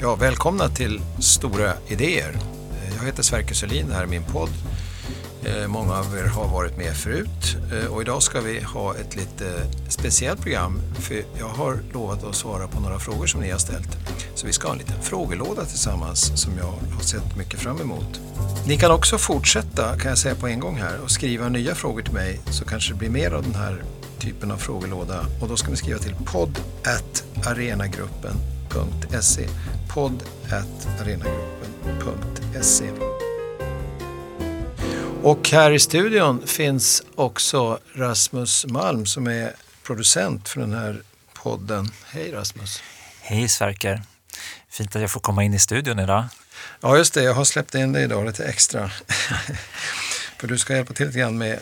Ja, välkomna till Stora idéer. Eh, jag heter Sverker Sölin, det här är min podd. Eh, många av er har varit med förut eh, och idag ska vi ha ett lite speciellt program för jag har lovat att svara på några frågor som ni har ställt. Så vi ska ha en liten frågelåda tillsammans som jag har sett mycket fram emot. Ni kan också fortsätta, kan jag säga på en gång här, och skriva nya frågor till mig så kanske det blir mer av den här typen av frågelåda och då ska ni skriva till podd arenagruppen.se podd arenagruppen.se och här i studion finns också Rasmus Malm som är producent för den här podden. Hej Rasmus! Hej Sverker! Fint att jag får komma in i studion idag. Ja just det, jag har släppt in dig idag lite extra. för du ska hjälpa till lite grann med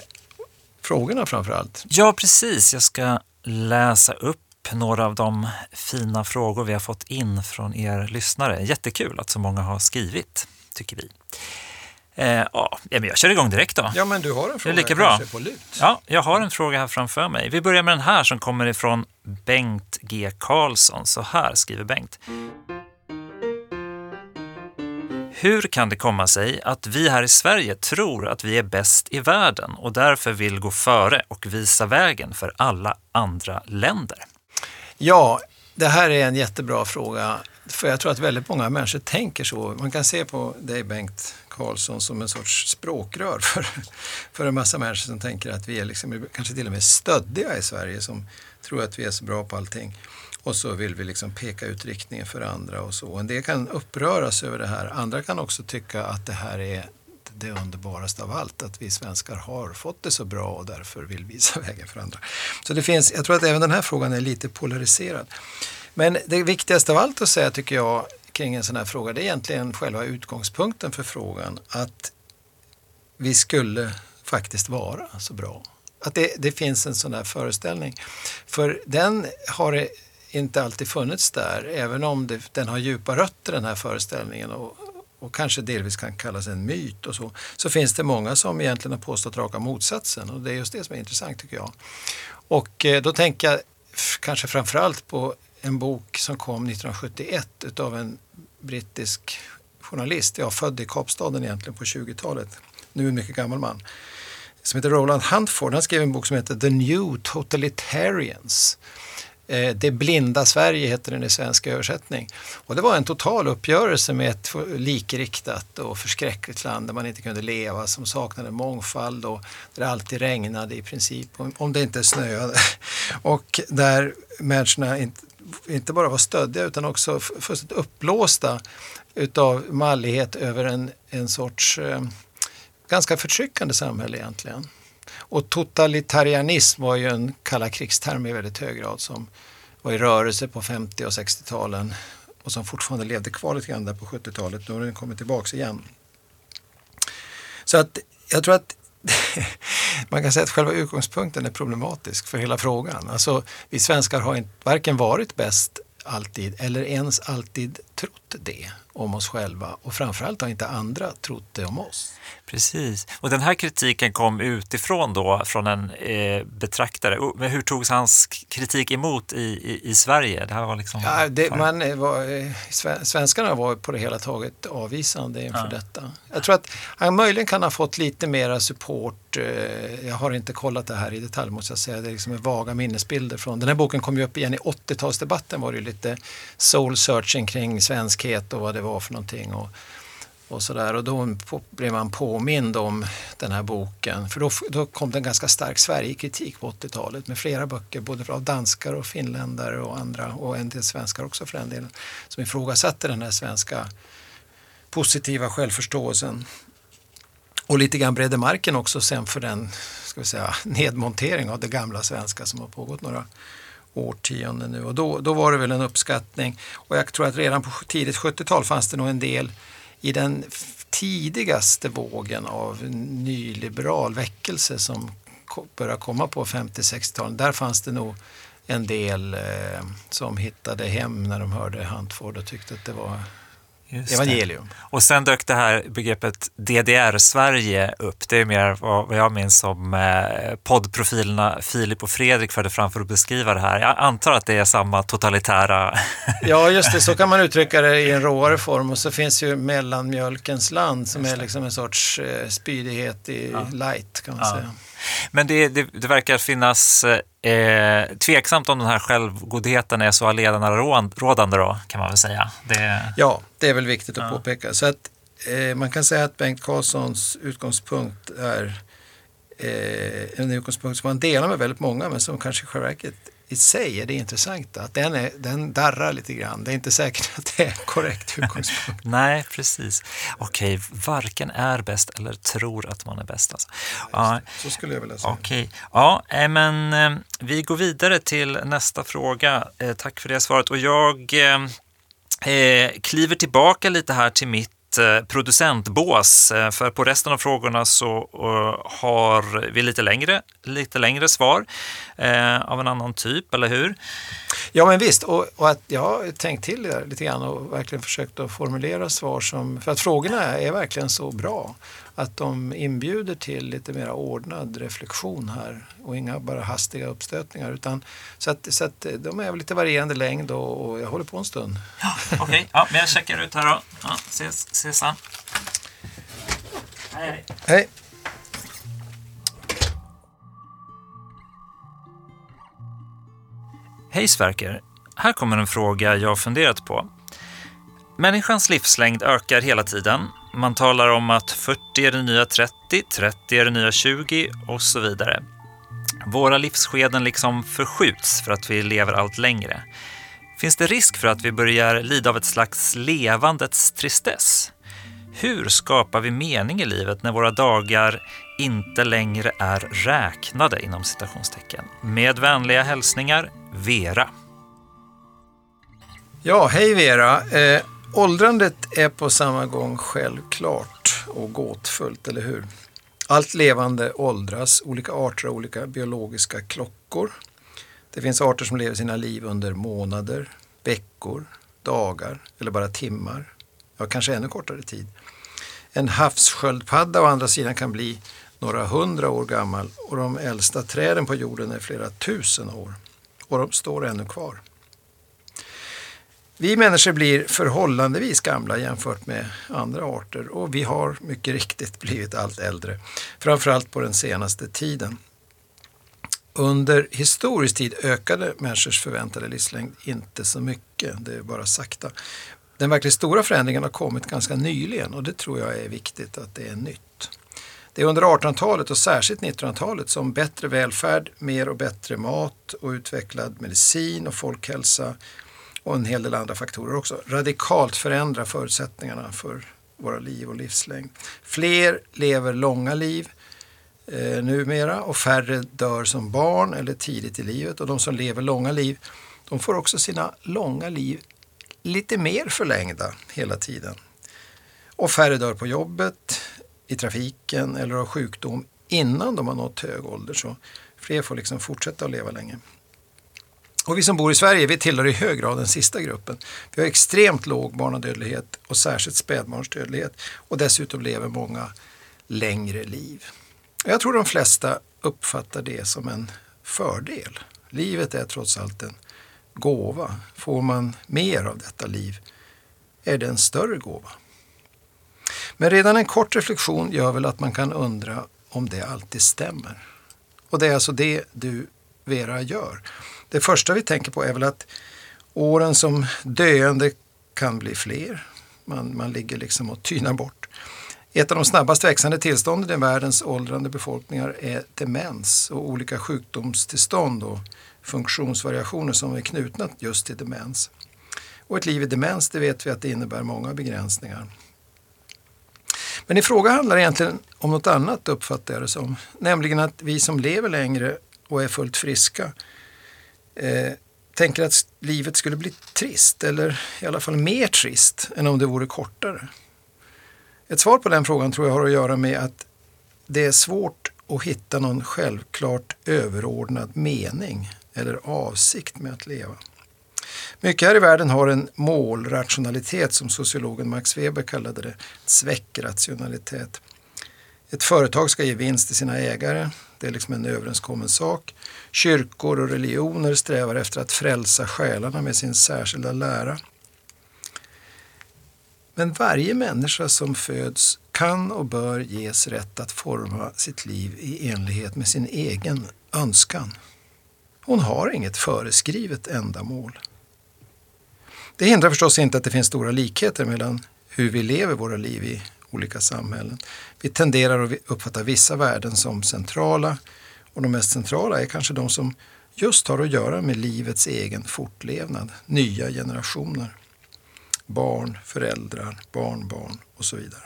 frågorna framför allt. Ja precis, jag ska läsa upp några av de fina frågor vi har fått in från er lyssnare. Jättekul att så många har skrivit, tycker vi. Eh, ja, men jag kör igång direkt då. Ja, men du har en fråga det är lika bra. på lut. Ja, jag har en fråga här framför mig. Vi börjar med den här som kommer ifrån Bengt G Karlsson. Så här skriver Bengt. Hur kan det komma sig att vi här i Sverige tror att vi är bäst i världen och därför vill gå före och visa vägen för alla andra länder? Ja, det här är en jättebra fråga. För jag tror att väldigt många människor tänker så. Man kan se på dig Bengt Karlsson som en sorts språkrör för, för en massa människor som tänker att vi är liksom, kanske till och med stöddiga i Sverige som tror att vi är så bra på allting. Och så vill vi liksom peka ut riktningen för andra och så. En del kan uppröras över det här. Andra kan också tycka att det här är det underbaraste av allt, att vi svenskar har fått det så bra och därför vill visa vägen för andra. Så det finns, jag tror att även den här frågan är lite polariserad. Men det viktigaste av allt att säga tycker jag kring en sån här fråga, det är egentligen själva utgångspunkten för frågan. Att vi skulle faktiskt vara så bra. Att det, det finns en sån här föreställning. För den har inte alltid funnits där, även om det, den har djupa rötter den här föreställningen och, och kanske delvis kan kallas en myt och så, så finns det många som egentligen har påstått raka motsatsen och det är just det som är intressant tycker jag. Och eh, då tänker jag kanske framförallt på en bok som kom 1971 utav en brittisk journalist, jag född i Kapstaden egentligen på 20-talet, nu en mycket gammal man, som heter Roland Huntford. Han skrev en bok som heter The New Totalitarians. Eh, det blinda Sverige heter den i svensk översättning. Och det var en total uppgörelse med ett likriktat och förskräckligt land där man inte kunde leva, som saknade mångfald och där det alltid regnade i princip, om det inte snöade. Och där människorna inte, inte bara var stöddiga utan också fullständigt uppblåsta utav mallighet över en, en sorts eh, ganska förtryckande samhälle egentligen. Och totalitarianism var ju en kalla krigsterm i väldigt hög grad som var i rörelse på 50 och 60-talen och som fortfarande levde kvar lite grann där på 70-talet. Nu har den kommit tillbaks igen. Så att jag tror att man kan säga att själva utgångspunkten är problematisk för hela frågan. Alltså, vi svenskar har inte, varken varit bäst alltid eller ens alltid trott det om oss själva och framförallt har inte andra trott det om oss. Precis, och den här kritiken kom utifrån då från en eh, betraktare. Men hur togs hans kritik emot i, i, i Sverige? Det här var liksom ja, det, man eh, var, eh, svenskarna var på det hela taget avvisande inför ja. detta. Jag tror att han möjligen kan ha fått lite mera support. Eh, jag har inte kollat det här i detalj måste jag säga. Det är liksom vaga minnesbilder från. Den här boken kom ju upp igen i 80-talsdebatten var det lite soul searching kring svenskhet och vad det var för någonting. Och, och, så där. och då blev man påmind om den här boken. För då, då kom det en ganska stark Sverigekritik på 80-talet med flera böcker, både av danskar och finländare och andra och en del svenskar också för den delen, som ifrågasatte den här svenska positiva självförståelsen. Och lite grann bredde marken också sen för den ska vi säga, nedmontering av det gamla svenska som har pågått några årtionden nu. Och då, då var det väl en uppskattning. Och jag tror att redan på tidigt 70-tal fanns det nog en del i den tidigaste vågen av nyliberal väckelse som började komma på 50-60-talet, där fanns det nog en del eh, som hittade hem när de hörde Huntford och tyckte att det var Just det. evangelium. Och sen dök det här begreppet DDR-Sverige upp. Det är mer vad jag minns som eh, poddprofilerna Filip och Fredrik förde fram för att beskriva det här. Jag antar att det är samma totalitära... Ja, just det, så kan man uttrycka det i en råare form. Och så finns ju mellanmjölkens land som är liksom en sorts eh, spydighet i light kan man Ja. säga. Men det, det, det verkar finnas eh, tveksamt om den här självgodheten är så allenarådande då, kan man väl säga. Det, Ja, det är väl viktigt att Ja. påpeka. Så att eh, man kan säga att Bengt Karlssons utgångspunkt är eh, en utgångspunkt som han delar med väldigt många men som kanske i själva verket i sig är det intressanta. Att den, är, den darrar lite grann. Det är inte säkert att det är korrekt utgångspunkt. Nej, precis. Okej, varken är bäst eller tror att man är bäst. Alltså. Ja, Så skulle jag vilja säga. Okej, ja, eh, men eh, vi går vidare till nästa fråga. Eh, Tack för det svaret. Och jag eh, kliver tillbaka lite här till mitt Eh, producentbås, eh, för på resten av frågorna så eh, har vi lite längre, lite längre svar eh, av en annan typ, eller hur? Ja men visst, och, och att jag har tänkt till där lite grann och verkligen försökt att formulera svar som, för att frågorna är verkligen så bra att de inbjuder till lite mer ordnad reflektion här och inga bara hastiga uppstötningar. Utan, så att, så att de är lite varierande längd och, och jag håller på en stund. Okej, ja, men jag checkar ut här då. Ja, ses, ses sen. Hej, hej. Hej! Hej Sverker! Här kommer en fråga jag funderat på. Människans livslängd ökar hela tiden. Man talar om att 40 är det nya 30, 30 är det nya 20 och så vidare. Våra livsskeden liksom förskjuts för att vi lever allt längre. Finns det risk för att vi börjar lida av ett slags levandets tristess? Hur skapar vi mening i livet när våra dagar inte längre är räknade inom citationstecken? Med vänliga hälsningar, Vera. Ja, hej Vera! Eh, åldrandet är på samma gång självklart och gåtfullt, eller hur? Allt levande åldras, olika arter har olika biologiska klockor. Det finns arter som lever sina liv under månader, veckor, dagar eller bara timmar. Ja, kanske ännu kortare tid. En havssköldpadda å andra sidan kan bli några hundra år gammal och de äldsta träden på jorden är flera tusen år. Och de står ännu kvar. Vi människor blir förhållandevis gamla jämfört med andra arter och vi har mycket riktigt blivit allt äldre. Framförallt på den senaste tiden. Under historisk tid ökade människors förväntade livslängd inte så mycket, det är bara sakta. Den verkligt stora förändringen har kommit ganska nyligen och det tror jag är viktigt att det är nytt. Det är under 1800-talet och särskilt 1900-talet som bättre välfärd, mer och bättre mat och utvecklad medicin och folkhälsa och en hel del andra faktorer också radikalt förändra förutsättningarna för våra liv och livslängd. Fler lever långa liv eh, numera och färre dör som barn eller tidigt i livet och de som lever långa liv de får också sina långa liv lite mer förlängda hela tiden. Och färre dör på jobbet, i trafiken eller av sjukdom innan de har nått hög ålder. Så fler får liksom fortsätta att leva länge. Och vi som bor i Sverige vi tillhör i hög grad den sista gruppen. Vi har extremt låg barnadödlighet och särskilt spädbarnsdödlighet och dessutom lever många längre liv. Jag tror de flesta uppfattar det som en fördel. Livet är trots allt en gåva. Får man mer av detta liv är det en större gåva. Men redan en kort reflektion gör väl att man kan undra om det alltid stämmer. Och det är alltså det du, Vera, gör. Det första vi tänker på är väl att åren som döende kan bli fler. Man, man ligger liksom och tynar bort. Ett av de snabbast växande tillstånden i världens åldrande befolkningar är demens och olika sjukdomstillstånd och funktionsvariationer som är knutna just till demens. Och ett liv i demens, det vet vi att det innebär många begränsningar. Men i fråga handlar egentligen om något annat uppfattar jag det som. Nämligen att vi som lever längre och är fullt friska eh, tänker att livet skulle bli trist eller i alla fall mer trist än om det vore kortare. Ett svar på den frågan tror jag har att göra med att det är svårt att hitta någon självklart överordnad mening eller avsikt med att leva. Mycket här i världen har en målrationalitet som sociologen Max Weber kallade det, sveckrationalitet. Ett företag ska ge vinst till sina ägare, det är liksom en överenskommen sak. Kyrkor och religioner strävar efter att frälsa själarna med sin särskilda lära. Men varje människa som föds kan och bör ges rätt att forma sitt liv i enlighet med sin egen önskan. Hon har inget föreskrivet ändamål. Det hindrar förstås inte att det finns stora likheter mellan hur vi lever våra liv i olika samhällen. Vi tenderar att uppfatta vissa värden som centrala och de mest centrala är kanske de som just har att göra med livets egen fortlevnad, nya generationer. Barn, föräldrar, barnbarn och så vidare.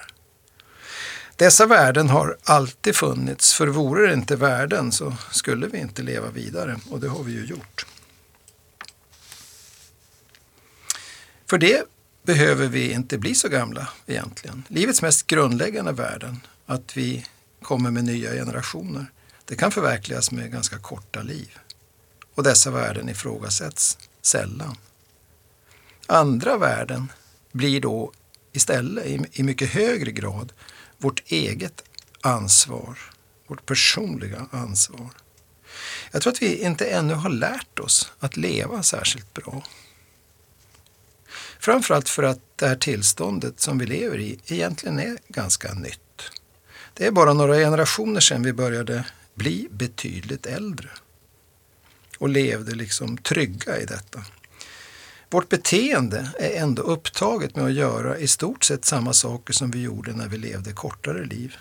Dessa värden har alltid funnits, för vore det inte värden så skulle vi inte leva vidare och det har vi ju gjort. För det behöver vi inte bli så gamla egentligen. Livets mest grundläggande värden, att vi kommer med nya generationer, det kan förverkligas med ganska korta liv. Och dessa värden ifrågasätts sällan. Andra värden blir då istället i mycket högre grad vårt eget ansvar, vårt personliga ansvar. Jag tror att vi inte ännu har lärt oss att leva särskilt bra. Framförallt för att det här tillståndet som vi lever i egentligen är ganska nytt. Det är bara några generationer sedan vi började bli betydligt äldre och levde liksom trygga i detta. Vårt beteende är ändå upptaget med att göra i stort sett samma saker som vi gjorde när vi levde kortare liv.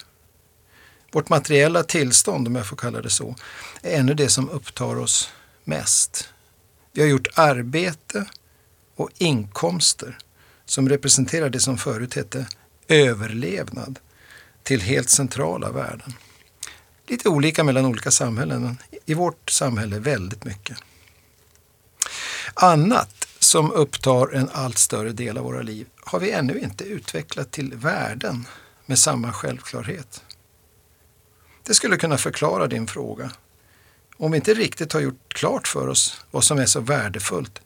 Vårt materiella tillstånd, om jag får kalla det så, är ännu det som upptar oss mest. Vi har gjort arbete och inkomster som representerar det som förut hette överlevnad till helt centrala värden. Lite olika mellan olika samhällen, men i vårt samhälle väldigt mycket. Annat som upptar en allt större del av våra liv har vi ännu inte utvecklat till värden med samma självklarhet. Det skulle kunna förklara din fråga. Om vi inte riktigt har gjort klart för oss vad som är så värdefullt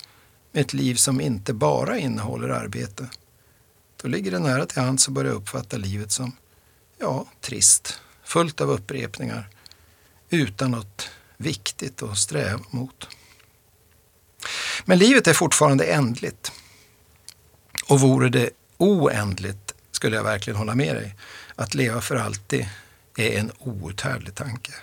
ett liv som inte bara innehåller arbete, då ligger det nära till hands att börja uppfatta livet som, ja, trist, fullt av upprepningar, utan något viktigt att sträva mot. Men livet är fortfarande ändligt. Och vore det oändligt skulle jag verkligen hålla med dig. Att leva för alltid är en outhärdlig tanke.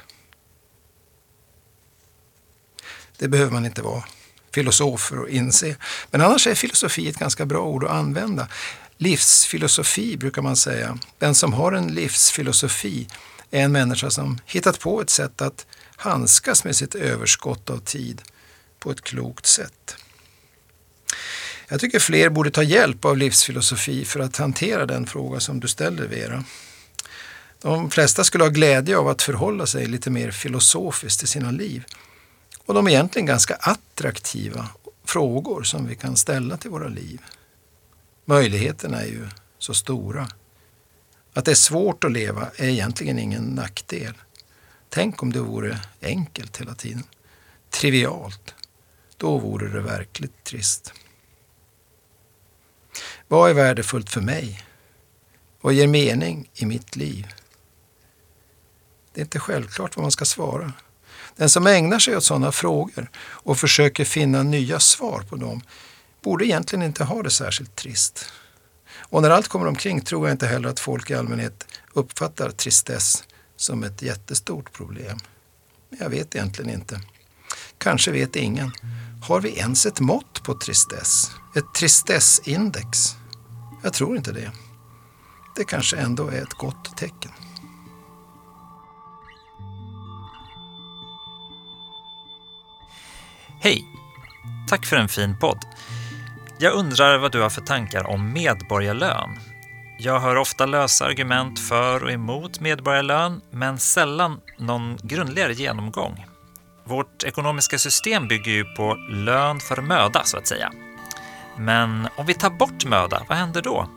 Det behöver man inte vara filosofer att inse. Men annars är filosofi ett ganska bra ord att använda. Livsfilosofi brukar man säga. Den som har en livsfilosofi är en människa som hittat på ett sätt att handskas med sitt överskott av tid på ett klokt sätt. Jag tycker fler borde ta hjälp av livsfilosofi för att hantera den fråga som du ställer, Vera. De flesta skulle ha glädje av att förhålla sig lite mer filosofiskt till sina liv. Och de är egentligen ganska attraktiva frågor som vi kan ställa till våra liv. Möjligheterna är ju så stora. Att det är svårt att leva är egentligen ingen nackdel. Tänk om det vore enkelt hela tiden. Trivialt. Då vore det verkligt trist. Vad är värdefullt för mig? Vad ger mening i mitt liv? Det är inte självklart vad man ska svara. Den som ägnar sig åt sådana frågor och försöker finna nya svar på dem borde egentligen inte ha det särskilt trist. Och när allt kommer omkring tror jag inte heller att folk i allmänhet uppfattar tristess som ett jättestort problem. Jag vet egentligen inte. Kanske vet ingen. Har vi ens ett mått på tristess? Ett tristessindex? Jag tror inte det. Det kanske ändå är ett gott tecken. Hej! Tack för en fin podd. Jag undrar vad du har för tankar om medborgarlön. Jag hör ofta lösa argument för och emot medborgarlön, men sällan någon grundligare genomgång. Vårt ekonomiska system bygger ju på lön för möda, så att säga. Men om vi tar bort möda, vad händer då?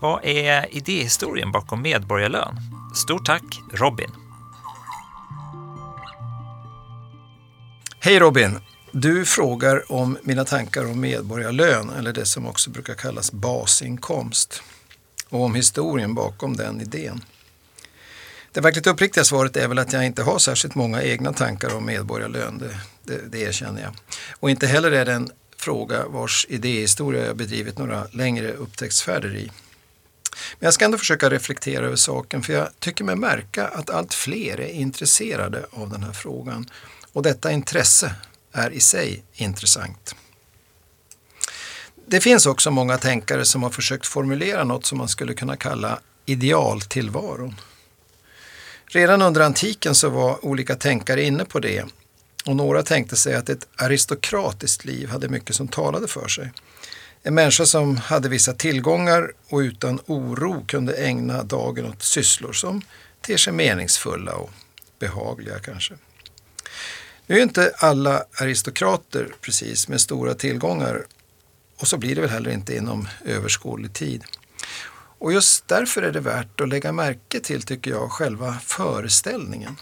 Vad är idéhistorien bakom medborgarlön? Stort tack, Robin. Hej Robin! Du frågar om mina tankar om medborgarlön eller det som också brukar kallas basinkomst och om historien bakom den idén. Det verkligt uppriktiga svaret är väl att jag inte har särskilt många egna tankar om medborgarlön, det, det, det erkänner jag. Och inte heller är det en fråga vars idéhistoria jag bedrivit några längre upptäcktsfärder i. Men jag ska ändå försöka reflektera över saken för jag tycker mig märka att allt fler är intresserade av den här frågan. Och detta intresse är i sig intressant. Det finns också många tänkare som har försökt formulera något som man skulle kunna kalla idealtillvaron. Redan under antiken så var olika tänkare inne på det och några tänkte sig att ett aristokratiskt liv hade mycket som talade för sig. En människa som hade vissa tillgångar och utan oro kunde ägna dagen åt sysslor som ter sig meningsfulla och behagliga kanske. Nu är inte alla aristokrater precis med stora tillgångar och så blir det väl heller inte inom överskådlig tid. Och just därför är det värt att lägga märke till, tycker jag, själva föreställningen.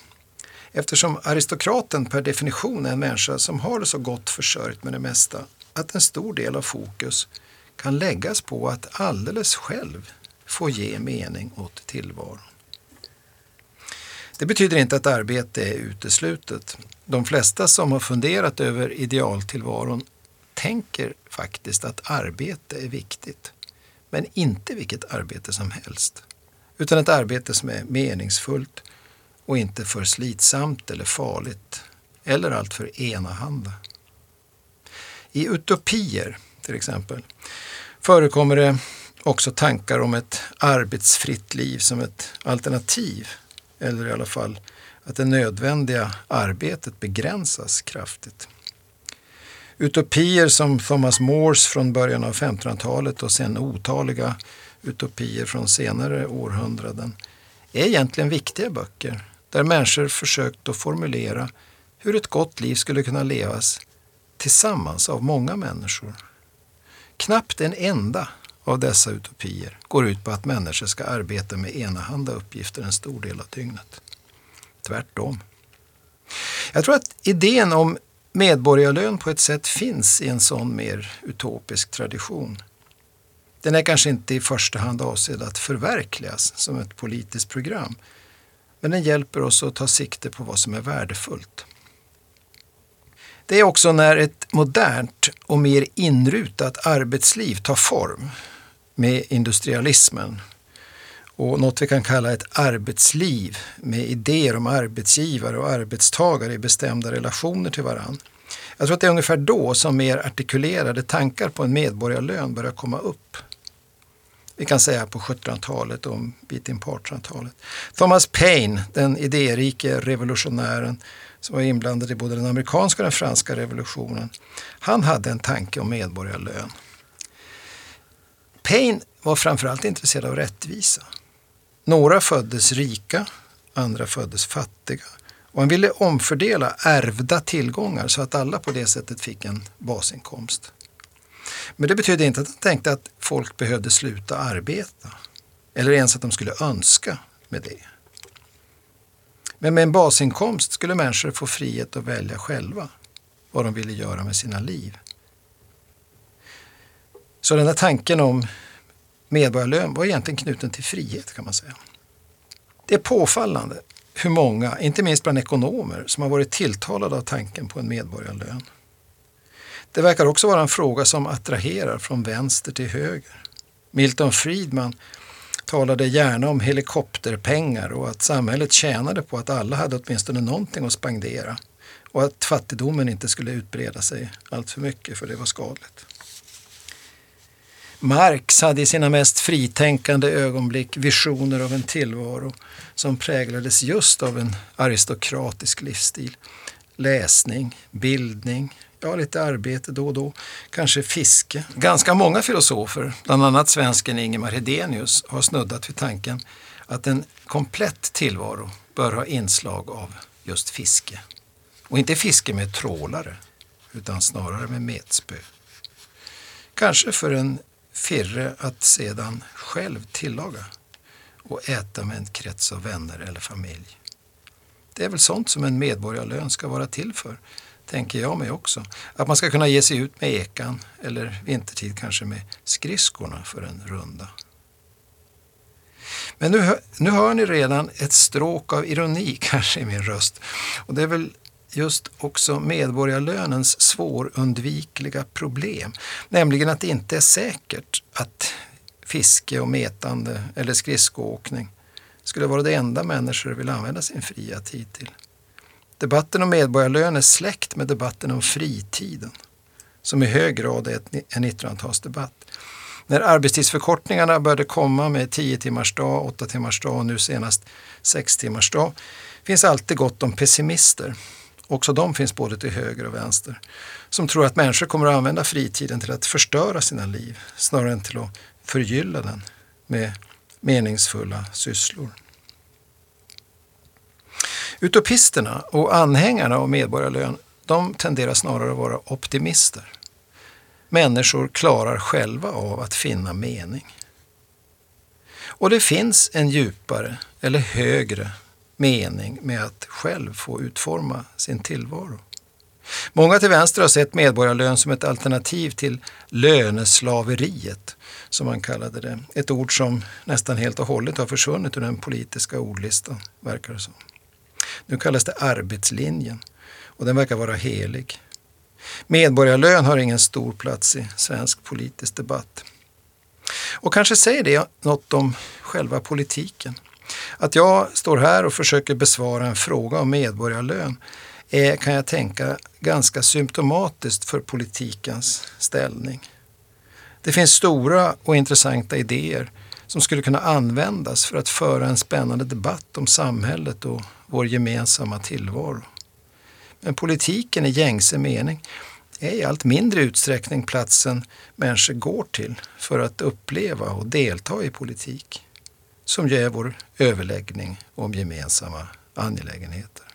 Eftersom aristokraten per definition är en människa som har det så gott försörjt med det mesta att en stor del av fokus kan läggas på att alldeles själv få ge mening åt tillvaron. Det betyder inte att arbete är uteslutet. De flesta som har funderat över idealtillvaron tänker faktiskt att arbete är viktigt. Men inte vilket arbete som helst. Utan ett arbete som är meningsfullt och inte för slitsamt eller farligt eller alltför enahanda. I utopier, till exempel, förekommer det också tankar om ett arbetsfritt liv som ett alternativ eller i alla fall att det nödvändiga arbetet begränsas kraftigt. Utopier som Thomas Mores från början av 1500-talet och sen otaliga utopier från senare århundraden är egentligen viktiga böcker där människor försökt att formulera hur ett gott liv skulle kunna levas tillsammans av många människor. Knappt en enda av dessa utopier går ut på att människor ska arbeta med enahanda uppgifter en stor del av dygnet. Tvärtom. Jag tror att idén om medborgarlön på ett sätt finns i en sån mer utopisk tradition. Den är kanske inte i första hand avsedd att förverkligas som ett politiskt program, men den hjälper oss att ta sikte på vad som är värdefullt. Det är också när ett modernt och mer inrutat arbetsliv tar form med industrialismen och något vi kan kalla ett arbetsliv med idéer om arbetsgivare och arbetstagare i bestämda relationer till varann. Jag tror att det är ungefär då som mer artikulerade tankar på en medborgarlön börjar komma upp. Vi kan säga på 1700-talet och en bit in på 1800-talet. Thomas Paine, den idérike revolutionären som var inblandad i både den amerikanska och den franska revolutionen, han hade en tanke om medborgarlön. Paine var framförallt intresserad av rättvisa. Några föddes rika, andra föddes fattiga. Och han ville omfördela ärvda tillgångar så att alla på det sättet fick en basinkomst. Men det betydde inte att han tänkte att folk behövde sluta arbeta. Eller ens att de skulle önska med det. Men med en basinkomst skulle människor få frihet att välja själva vad de ville göra med sina liv. Så den där tanken om medborgarlön var egentligen knuten till frihet kan man säga. Det är påfallande hur många, inte minst bland ekonomer, som har varit tilltalade av tanken på en medborgarlön. Det verkar också vara en fråga som attraherar från vänster till höger. Milton Friedman talade gärna om helikopterpengar och att samhället tjänade på att alla hade åtminstone någonting att spendera och att fattigdomen inte skulle utbreda sig allt för mycket för det var skadligt. Marx hade i sina mest fritänkande ögonblick visioner av en tillvaro som präglades just av en aristokratisk livsstil. Läsning, bildning, ja lite arbete då och då, kanske fiske. Ganska många filosofer, bland annat svensken Ingemar Hedenius, har snuddat vid tanken att en komplett tillvaro bör ha inslag av just fiske. Och inte fiske med trålare, utan snarare med metspö. Kanske för en firre att sedan själv tillaga och äta med en krets av vänner eller familj. Det är väl sånt som en medborgarlön ska vara till för, tänker jag mig också. Att man ska kunna ge sig ut med ekan eller vintertid kanske med skridskorna för en runda. Men nu, nu hör ni redan ett stråk av ironi kanske i min röst. Och det är väl just också medborgarlönens svårundvikliga problem. Nämligen att det inte är säkert att fiske och metande eller skridskoåkning skulle vara det enda människor vill använda sin fria tid till. Debatten om medborgarlön är släkt med debatten om fritiden som i hög grad är en 1900-talsdebatt. När arbetstidsförkortningarna började komma med 10 timmars dag, 8 timmars dag och nu senast 6 timmars dag finns alltid gott om pessimister. Också de finns både till höger och vänster. Som tror att människor kommer att använda fritiden till att förstöra sina liv snarare än till att förgylla den med meningsfulla sysslor. Utopisterna och anhängarna av medborgarlön de tenderar snarare att vara optimister. Människor klarar själva av att finna mening. Och det finns en djupare eller högre mening med att själv få utforma sin tillvaro. Många till vänster har sett medborgarlön som ett alternativ till löneslaveriet, som man kallade det. Ett ord som nästan helt och hållet har försvunnit ur den politiska ordlistan, verkar det som. Nu kallas det arbetslinjen och den verkar vara helig. Medborgarlön har ingen stor plats i svensk politisk debatt. Och kanske säger det något om själva politiken. Att jag står här och försöker besvara en fråga om medborgarlön är, kan jag tänka, ganska symptomatiskt för politikens ställning. Det finns stora och intressanta idéer som skulle kunna användas för att föra en spännande debatt om samhället och vår gemensamma tillvaro. Men politiken i gängse mening är i allt mindre utsträckning platsen människor går till för att uppleva och delta i politik, som ju är vår överläggning om gemensamma angelägenheter.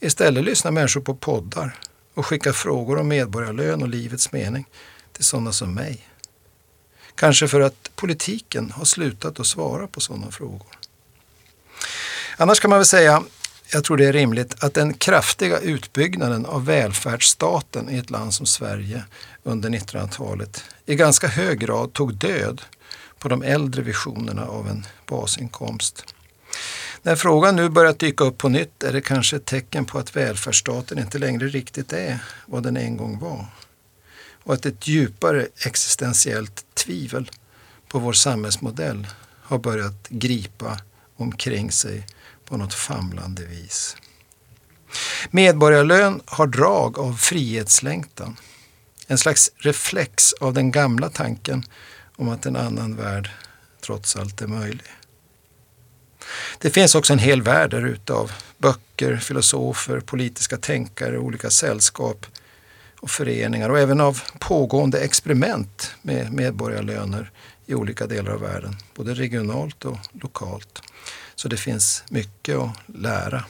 Istället lyssnar människor på poddar och skickar frågor om medborgarlön och livets mening till sådana som mig. Kanske för att politiken har slutat att svara på sådana frågor. Annars kan man väl säga, jag tror det är rimligt, att den kraftiga utbyggnaden av välfärdsstaten i ett land som Sverige under 1900-talet i ganska hög grad tog död på de äldre visionerna av en basinkomst. När frågan nu börjat dyka upp på nytt är det kanske ett tecken på att välfärdsstaten inte längre riktigt är vad den en gång var. Och att ett djupare existentiellt tvivel på vår samhällsmodell har börjat gripa omkring sig på något famlande vis. Medborgarlön har drag av frihetslängtan. En slags reflex av den gamla tanken om att en annan värld trots allt är möjlig. Det finns också en hel värld där ute av böcker, filosofer, politiska tänkare, olika sällskap och föreningar och även av pågående experiment med medborgarlöner i olika delar av världen, både regionalt och lokalt. Så det finns mycket att lära.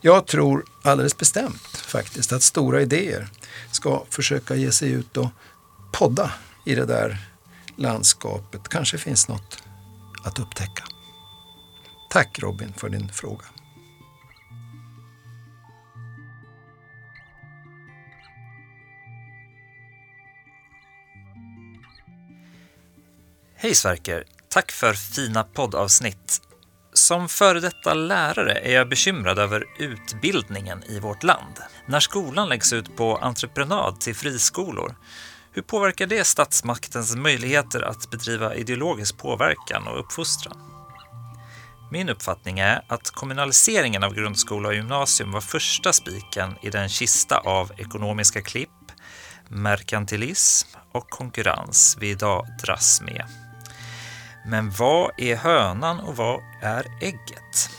Jag tror alldeles bestämt faktiskt att stora idéer ska försöka ge sig ut och podda i det där landskapet. Kanske finns något att upptäcka. Tack Robin för din fråga. Hej Sverker! Tack för fina poddavsnitt. Som före detta lärare är jag bekymrad över utbildningen i vårt land. När skolan läggs ut på entreprenad till friskolor, hur påverkar det statsmaktens möjligheter att bedriva ideologisk påverkan och uppfostran? Min uppfattning är att kommunaliseringen av grundskola och gymnasium var första spiken i den kista av ekonomiska klipp, merkantilism och konkurrens vi idag dras med. Men vad är hönan och vad är ägget?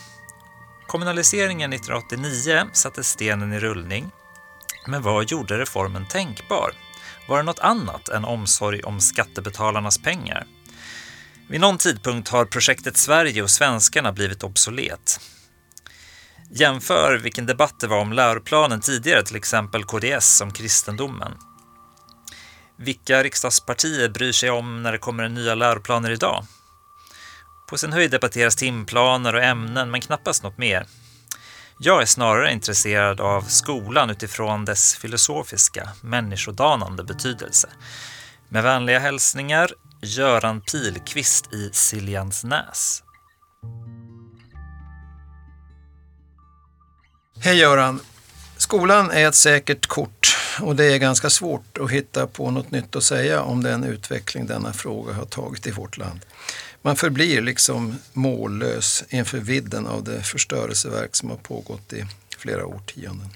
Kommunaliseringen 1989 satte stenen i rullning. Men vad gjorde reformen tänkbar? Var det något annat än omsorg om skattebetalarnas pengar? Vid någon tidpunkt har projektet Sverige och svenskarna blivit obsolet. Jämför vilken debatt det var om läroplanen tidigare, till exempel KDS om kristendomen. Vilka riksdagspartier bryr sig om när det kommer nya läroplaner idag? På sin höjd debatteras timplaner och ämnen, men knappast något mer. Jag är snarare intresserad av skolan utifrån dess filosofiska, människodanande betydelse. Med vänliga hälsningar, Göran Pilqvist i Siljansnäs. Hej Göran! Skolan är ett säkert kort och det är ganska svårt att hitta på något nytt att säga om den utveckling denna fråga har tagit i vårt land. Man förblir liksom mållös inför vidden av det förstörelseverk som har pågått i flera årtionden.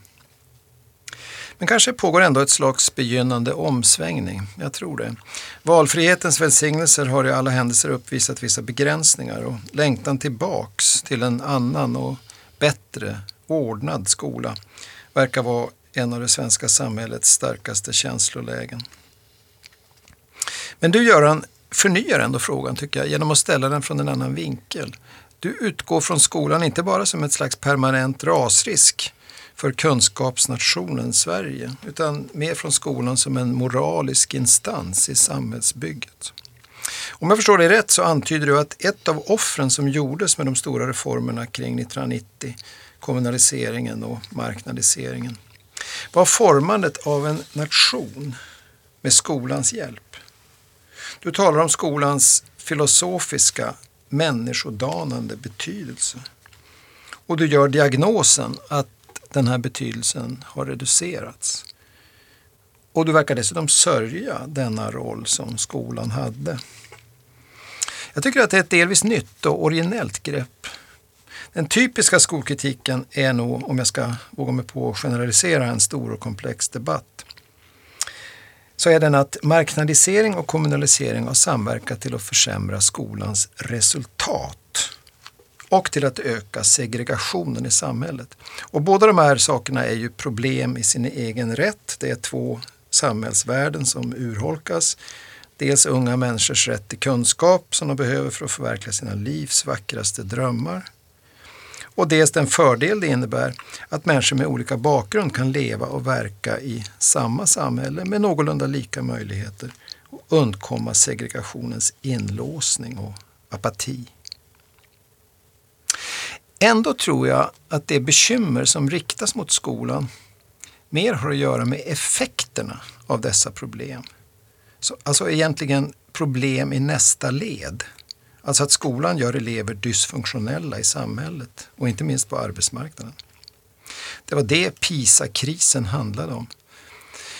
Men kanske pågår ändå ett slags begynnande omsvängning. Jag tror det. Valfrihetens välsignelser har i alla händelser uppvisat vissa begränsningar och längtan tillbaks till en annan och bättre ordnad skola verkar vara en av det svenska samhällets starkaste känslolägen. Men du Göran förnyar ändå frågan tycker jag genom att ställa den från en annan vinkel. Du utgår från skolan inte bara som ett slags permanent rasrisk för kunskapsnationen Sverige utan mer från skolan som en moralisk instans i samhällsbygget. Om jag förstår dig rätt så antyder du att ett av offren som gjordes med de stora reformerna kring 1990, kommunaliseringen och marknadiseringen, var formandet av en nation med skolans hjälp. Du talar om skolans filosofiska, människodanande betydelse. Och du gör diagnosen att den här betydelsen har reducerats. Och du verkar dessutom sörja denna roll som skolan hade. Jag tycker att det är ett delvis nytt och originellt grepp. Den typiska skolkritiken är nog, om jag ska våga mig på att generalisera en stor och komplex debatt, så är den att marknadisering och kommunalisering har samverkat till att försämra skolans resultat och till att öka segregationen i samhället. Och båda de här sakerna är ju problem i sin egen rätt. Det är två samhällsvärden som urholkas. Dels unga människors rätt till kunskap som de behöver för att förverkliga sina livs vackraste drömmar. Och dels den fördel det innebär att människor med olika bakgrund kan leva och verka i samma samhälle med någorlunda lika möjligheter och undkomma segregationens inlåsning och apati. Ändå tror jag att det bekymmer som riktas mot skolan mer har att göra med effekterna av dessa problem. Så, alltså egentligen problem i nästa led. Alltså att skolan gör elever dysfunktionella i samhället och inte minst på arbetsmarknaden. Det var det PISA-krisen handlade om.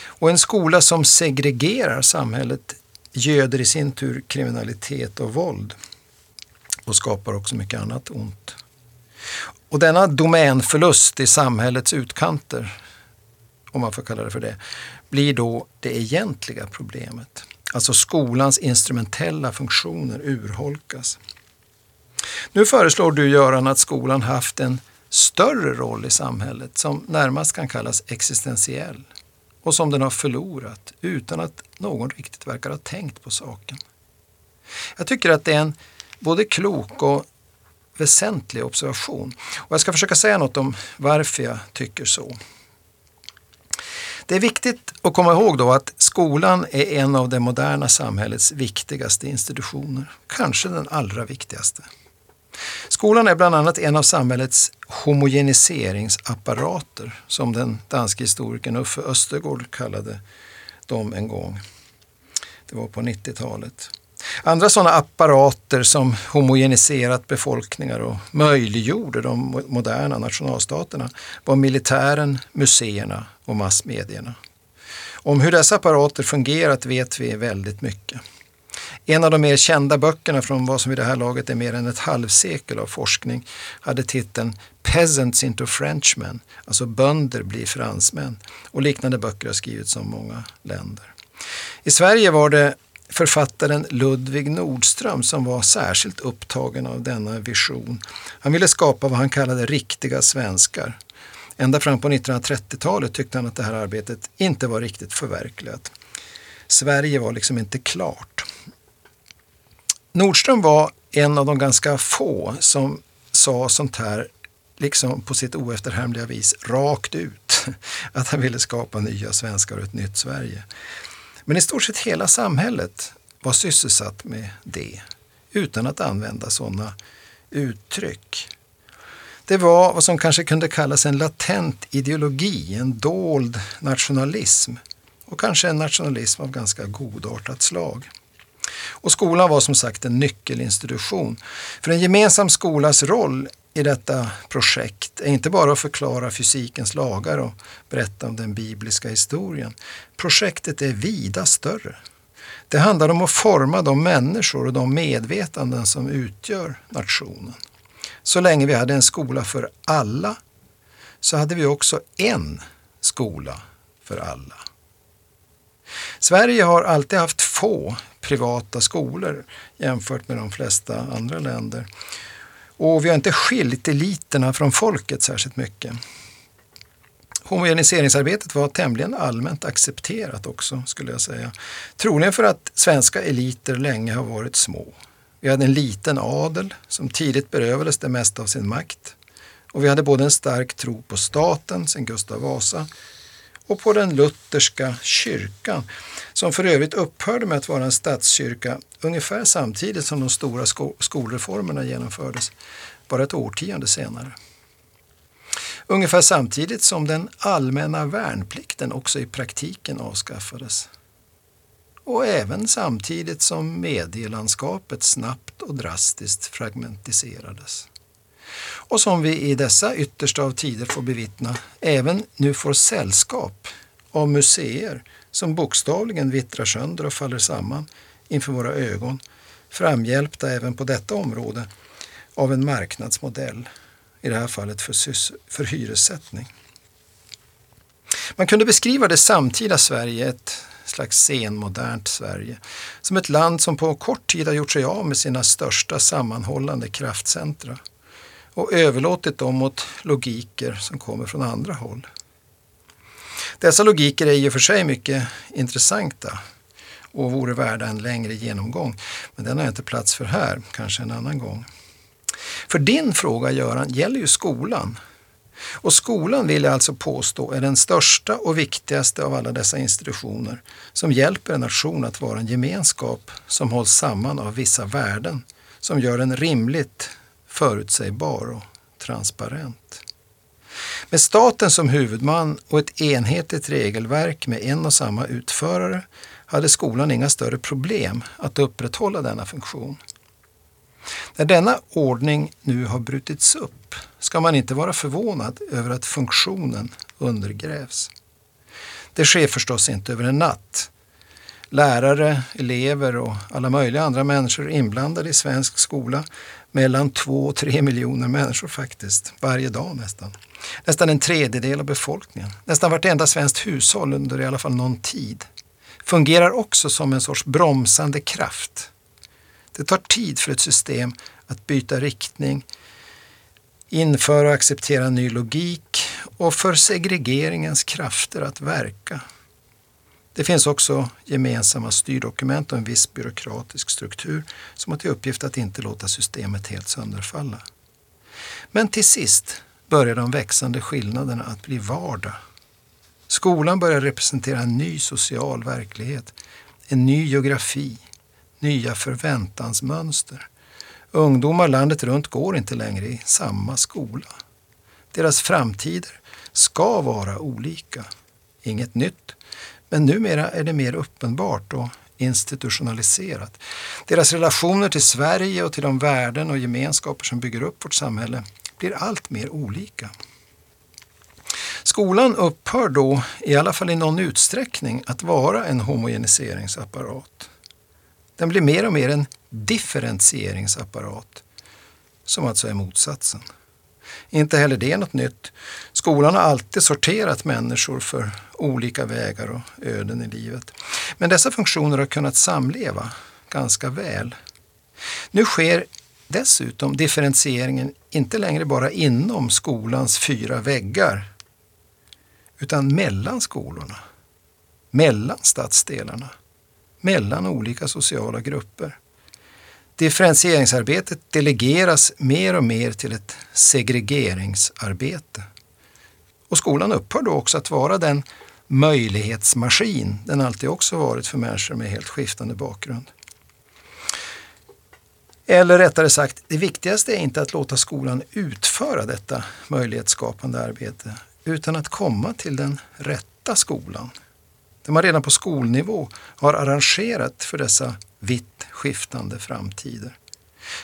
Och en skola som segregerar samhället göder i sin tur kriminalitet och våld och skapar också mycket annat ont. Och denna domänförlust i samhällets utkanter, om man får kalla det för det, blir då det egentliga problemet. Alltså skolans instrumentella funktioner urholkas. Nu föreslår du Göran att skolan haft en större roll i samhället som närmast kan kallas existentiell och som den har förlorat utan att någon riktigt verkar ha tänkt på saken. Jag tycker att det är en både klok och väsentlig observation. Och jag ska försöka säga något om varför jag tycker så. Det är viktigt att komma ihåg då att skolan är en av det moderna samhällets viktigaste institutioner. Kanske den allra viktigaste. Skolan är bland annat en av samhällets homogeniseringsapparater som den danske historikern Uffe Östergård kallade dem en gång. Det var på 90-talet. Andra sådana apparater som homogeniserat befolkningar och möjliggjorde de moderna nationalstaterna var militären, museerna och massmedierna. Om hur dessa apparater fungerat vet vi väldigt mycket. En av de mer kända böckerna från vad som vid det här laget är mer än ett halvsekel av forskning hade titeln Peasants into Frenchmen, alltså bönder blir fransmän. Och liknande böcker har skrivits om många länder. I Sverige var det författaren Ludvig Nordström som var särskilt upptagen av denna vision. Han ville skapa vad han kallade riktiga svenskar. Ända fram på 1930-talet tyckte han att det här arbetet inte var riktigt förverkligat. Sverige var liksom inte klart. Nordström var en av de ganska få som sa sånt här liksom på sitt oefterhärmliga vis rakt ut. Att han ville skapa nya svenskar och ett nytt Sverige. Men i stort sett hela samhället var sysselsatt med det utan att använda sådana uttryck. Det var vad som kanske kunde kallas en latent ideologi, en dold nationalism och kanske en nationalism av ganska godartat slag. Och skolan var som sagt en nyckelinstitution. För en gemensam skolas roll i detta projekt är inte bara att förklara fysikens lagar och berätta om den bibliska historien. Projektet är vida större. Det handlar om att forma de människor och de medvetanden som utgör nationen. Så länge vi hade en skola för alla så hade vi också en skola för alla. Sverige har alltid haft få privata skolor jämfört med de flesta andra länder. Och vi har inte skilt eliterna från folket särskilt mycket. Homogeniseringsarbetet var tämligen allmänt accepterat också, skulle jag säga. Troligen för att svenska eliter länge har varit små. Vi hade en liten adel som tidigt berövades det mesta av sin makt. Och vi hade både en stark tro på staten, sen Gustav Vasa, och på den lutherska kyrkan, som för övrigt upphörde med att vara en statskyrka ungefär samtidigt som de stora sko skolreformerna genomfördes, bara ett årtionde senare. Ungefär samtidigt som den allmänna värnplikten också i praktiken avskaffades. Och även samtidigt som medielandskapet snabbt och drastiskt fragmentiserades. Och som vi i dessa yttersta av tider får bevittna, även nu får sällskap av museer som bokstavligen vittrar sönder och faller samman inför våra ögon, framhjälpta även på detta område av en marknadsmodell, i det här fallet för, för hyressättning. Man kunde beskriva det samtida Sverige, ett slags senmodernt Sverige, som ett land som på kort tid har gjort sig av med sina största sammanhållande kraftcentra och överlåtit dem åt logiker som kommer från andra håll. Dessa logiker är i och för sig mycket intressanta och vore värda en längre genomgång, men den har jag inte plats för här, kanske en annan gång. För din fråga Göran gäller ju skolan. Och skolan vill jag alltså påstå är den största och viktigaste av alla dessa institutioner som hjälper en nation att vara en gemenskap som hålls samman av vissa värden som gör den rimligt förutsägbar och transparent. Med staten som huvudman och ett enhetligt regelverk med en och samma utförare hade skolan inga större problem att upprätthålla denna funktion. När denna ordning nu har brutits upp ska man inte vara förvånad över att funktionen undergrävs. Det sker förstås inte över en natt. Lärare, elever och alla möjliga andra människor inblandade i svensk skola mellan två och tre miljoner människor faktiskt, varje dag nästan. Nästan en tredjedel av befolkningen, nästan vartenda svenskt hushåll under i alla fall någon tid, fungerar också som en sorts bromsande kraft. Det tar tid för ett system att byta riktning, införa och acceptera ny logik och för segregeringens krafter att verka. Det finns också gemensamma styrdokument och en viss byråkratisk struktur som har till uppgift att inte låta systemet helt sönderfalla. Men till sist börjar de växande skillnaderna att bli vardag. Skolan börjar representera en ny social verklighet, en ny geografi, nya förväntansmönster. Ungdomar landet runt går inte längre i samma skola. Deras framtider ska vara olika. Inget nytt, men numera är det mer uppenbart och institutionaliserat. Deras relationer till Sverige och till de värden och gemenskaper som bygger upp vårt samhälle blir allt mer olika. Skolan upphör då, i alla fall i någon utsträckning, att vara en homogeniseringsapparat. Den blir mer och mer en differentieringsapparat, som alltså är motsatsen. Inte heller det är något nytt. Skolan har alltid sorterat människor för olika vägar och öden i livet. Men dessa funktioner har kunnat samleva ganska väl. Nu sker dessutom differentieringen inte längre bara inom skolans fyra väggar utan mellan skolorna, mellan stadsdelarna, mellan olika sociala grupper. Differentieringsarbetet delegeras mer och mer till ett segregeringsarbete. Och skolan upphör då också att vara den möjlighetsmaskin den alltid också varit för människor med helt skiftande bakgrund. Eller rättare sagt, det viktigaste är inte att låta skolan utföra detta möjlighetsskapande arbete, utan att komma till den rätta skolan. Där man redan på skolnivå har arrangerat för dessa vitt skiftande framtider.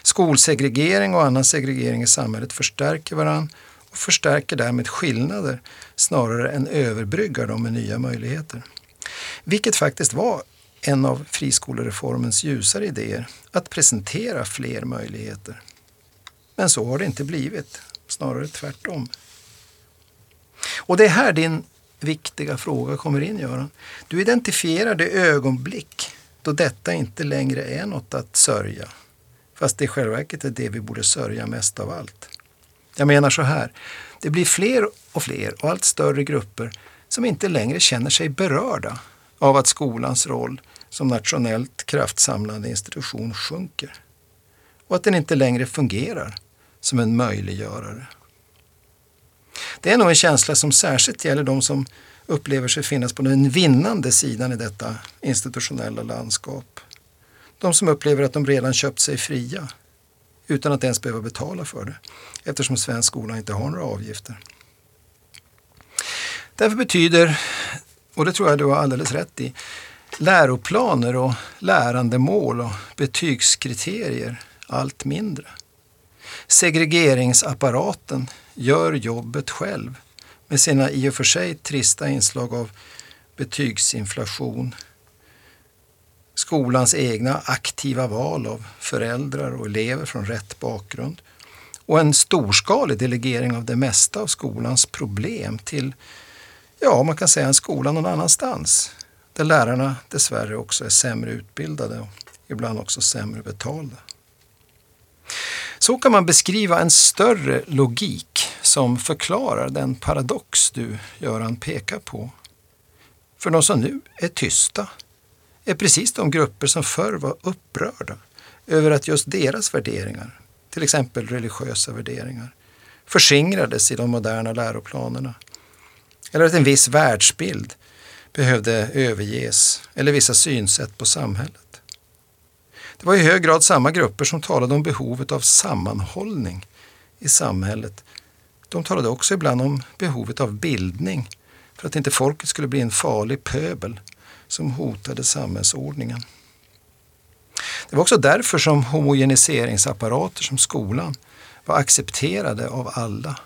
Skolsegregering och annan segregering i samhället förstärker varandra och förstärker därmed skillnader snarare än överbryggar dem med nya möjligheter. Vilket faktiskt var en av friskolereformens ljusare idéer, att presentera fler möjligheter. Men så har det inte blivit, snarare tvärtom. Och det är här din viktiga fråga kommer in, Göran. Du identifierar det ögonblick då detta inte längre är något att sörja. Fast det i själva verket är det vi borde sörja mest av allt. Jag menar så här, det blir fler och fler och allt större grupper som inte längre känner sig berörda av att skolans roll som nationellt kraftsamlande institution sjunker och att den inte längre fungerar som en möjliggörare. Det är nog en känsla som särskilt gäller de som upplever sig finnas på den vinnande sidan i detta institutionella landskap. De som upplever att de redan köpt sig fria utan att ens behöva betala för det eftersom svensk skola inte har några avgifter. Därför betyder, och det tror jag du har alldeles rätt i, läroplaner och lärandemål och betygskriterier allt mindre. Segregeringsapparaten gör jobbet själv med sina i och för sig trista inslag av betygsinflation, skolans egna aktiva val av föräldrar och elever från rätt bakgrund och en storskalig delegering av det mesta av skolans problem till, ja, man kan säga en skola någon annanstans där lärarna dessvärre också är sämre utbildade och ibland också sämre betalda. Så kan man beskriva en större logik som förklarar den paradox du, Göran, pekar på. För de som nu är tysta är precis de grupper som förr var upprörda över att just deras värderingar, till exempel religiösa värderingar, förskingrades i de moderna läroplanerna. Eller att en viss världsbild behövde överges eller vissa synsätt på samhället. Det var i hög grad samma grupper som talade om behovet av sammanhållning i samhället. De talade också ibland om behovet av bildning för att inte folket skulle bli en farlig pöbel som hotade samhällsordningen. Det var också därför som homogeniseringsapparater som skolan var accepterade av alla.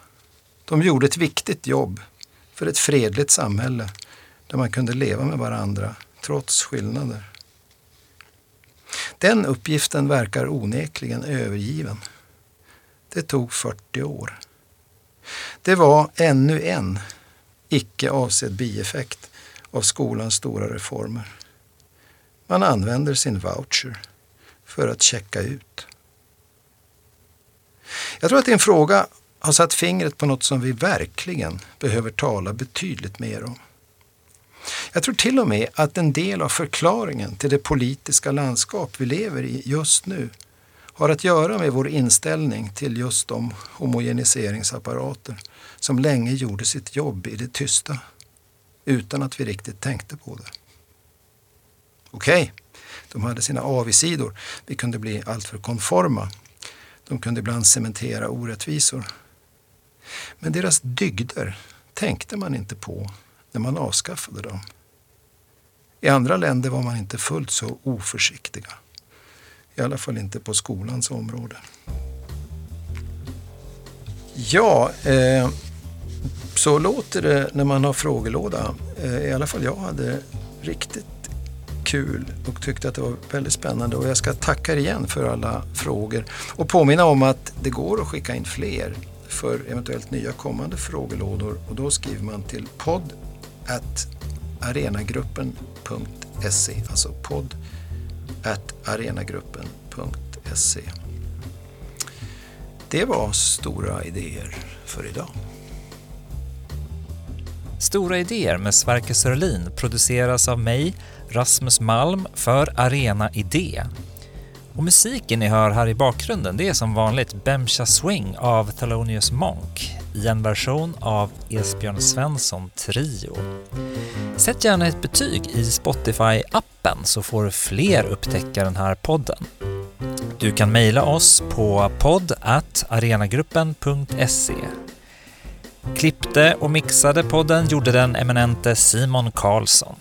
De gjorde ett viktigt jobb för ett fredligt samhälle där man kunde leva med varandra trots skillnader. Den uppgiften verkar onekligen övergiven. Det tog 40 år. Det var ännu en icke avsedd bieffekt av skolans stora reformer. Man använder sin voucher för att checka ut. Jag tror att din fråga har satt fingret på något som vi verkligen behöver tala betydligt mer om. Jag tror till och med att en del av förklaringen till det politiska landskap vi lever i just nu har att göra med vår inställning till just de homogeniseringsapparater som länge gjorde sitt jobb i det tysta utan att vi riktigt tänkte på det. Okej, okay, de hade sina avigsidor. Vi kunde bli alltför konforma. De kunde ibland cementera orättvisor. Men deras dygder tänkte man inte på när man avskaffade dem. I andra länder var man inte fullt så oförsiktiga. I alla fall inte på skolans område. Ja, eh, så låter det när man har frågelåda. Eh, I alla fall jag hade riktigt kul och tyckte att det var väldigt spännande. Och jag ska tacka er igen för alla frågor. Och påminna om att det går att skicka in fler för eventuellt nya kommande frågelådor. Och då skriver man till podd arenagruppen.se alltså podd arenagruppen.se Det var stora idéer för idag. Stora idéer med Sverker Sörlin produceras av mig, Rasmus Malm, för Arena Idé. Och musiken ni hör här i bakgrunden det är som vanligt Bemcha Swing av Thelonious Monk i en version av Esbjörn Svensson Trio. Sätt gärna ett betyg i Spotify-appen så får fler upptäcka den här podden. Du kan mejla oss på podd arenagruppen.se. Klippte och mixade podden gjorde den eminente Simon Karlsson.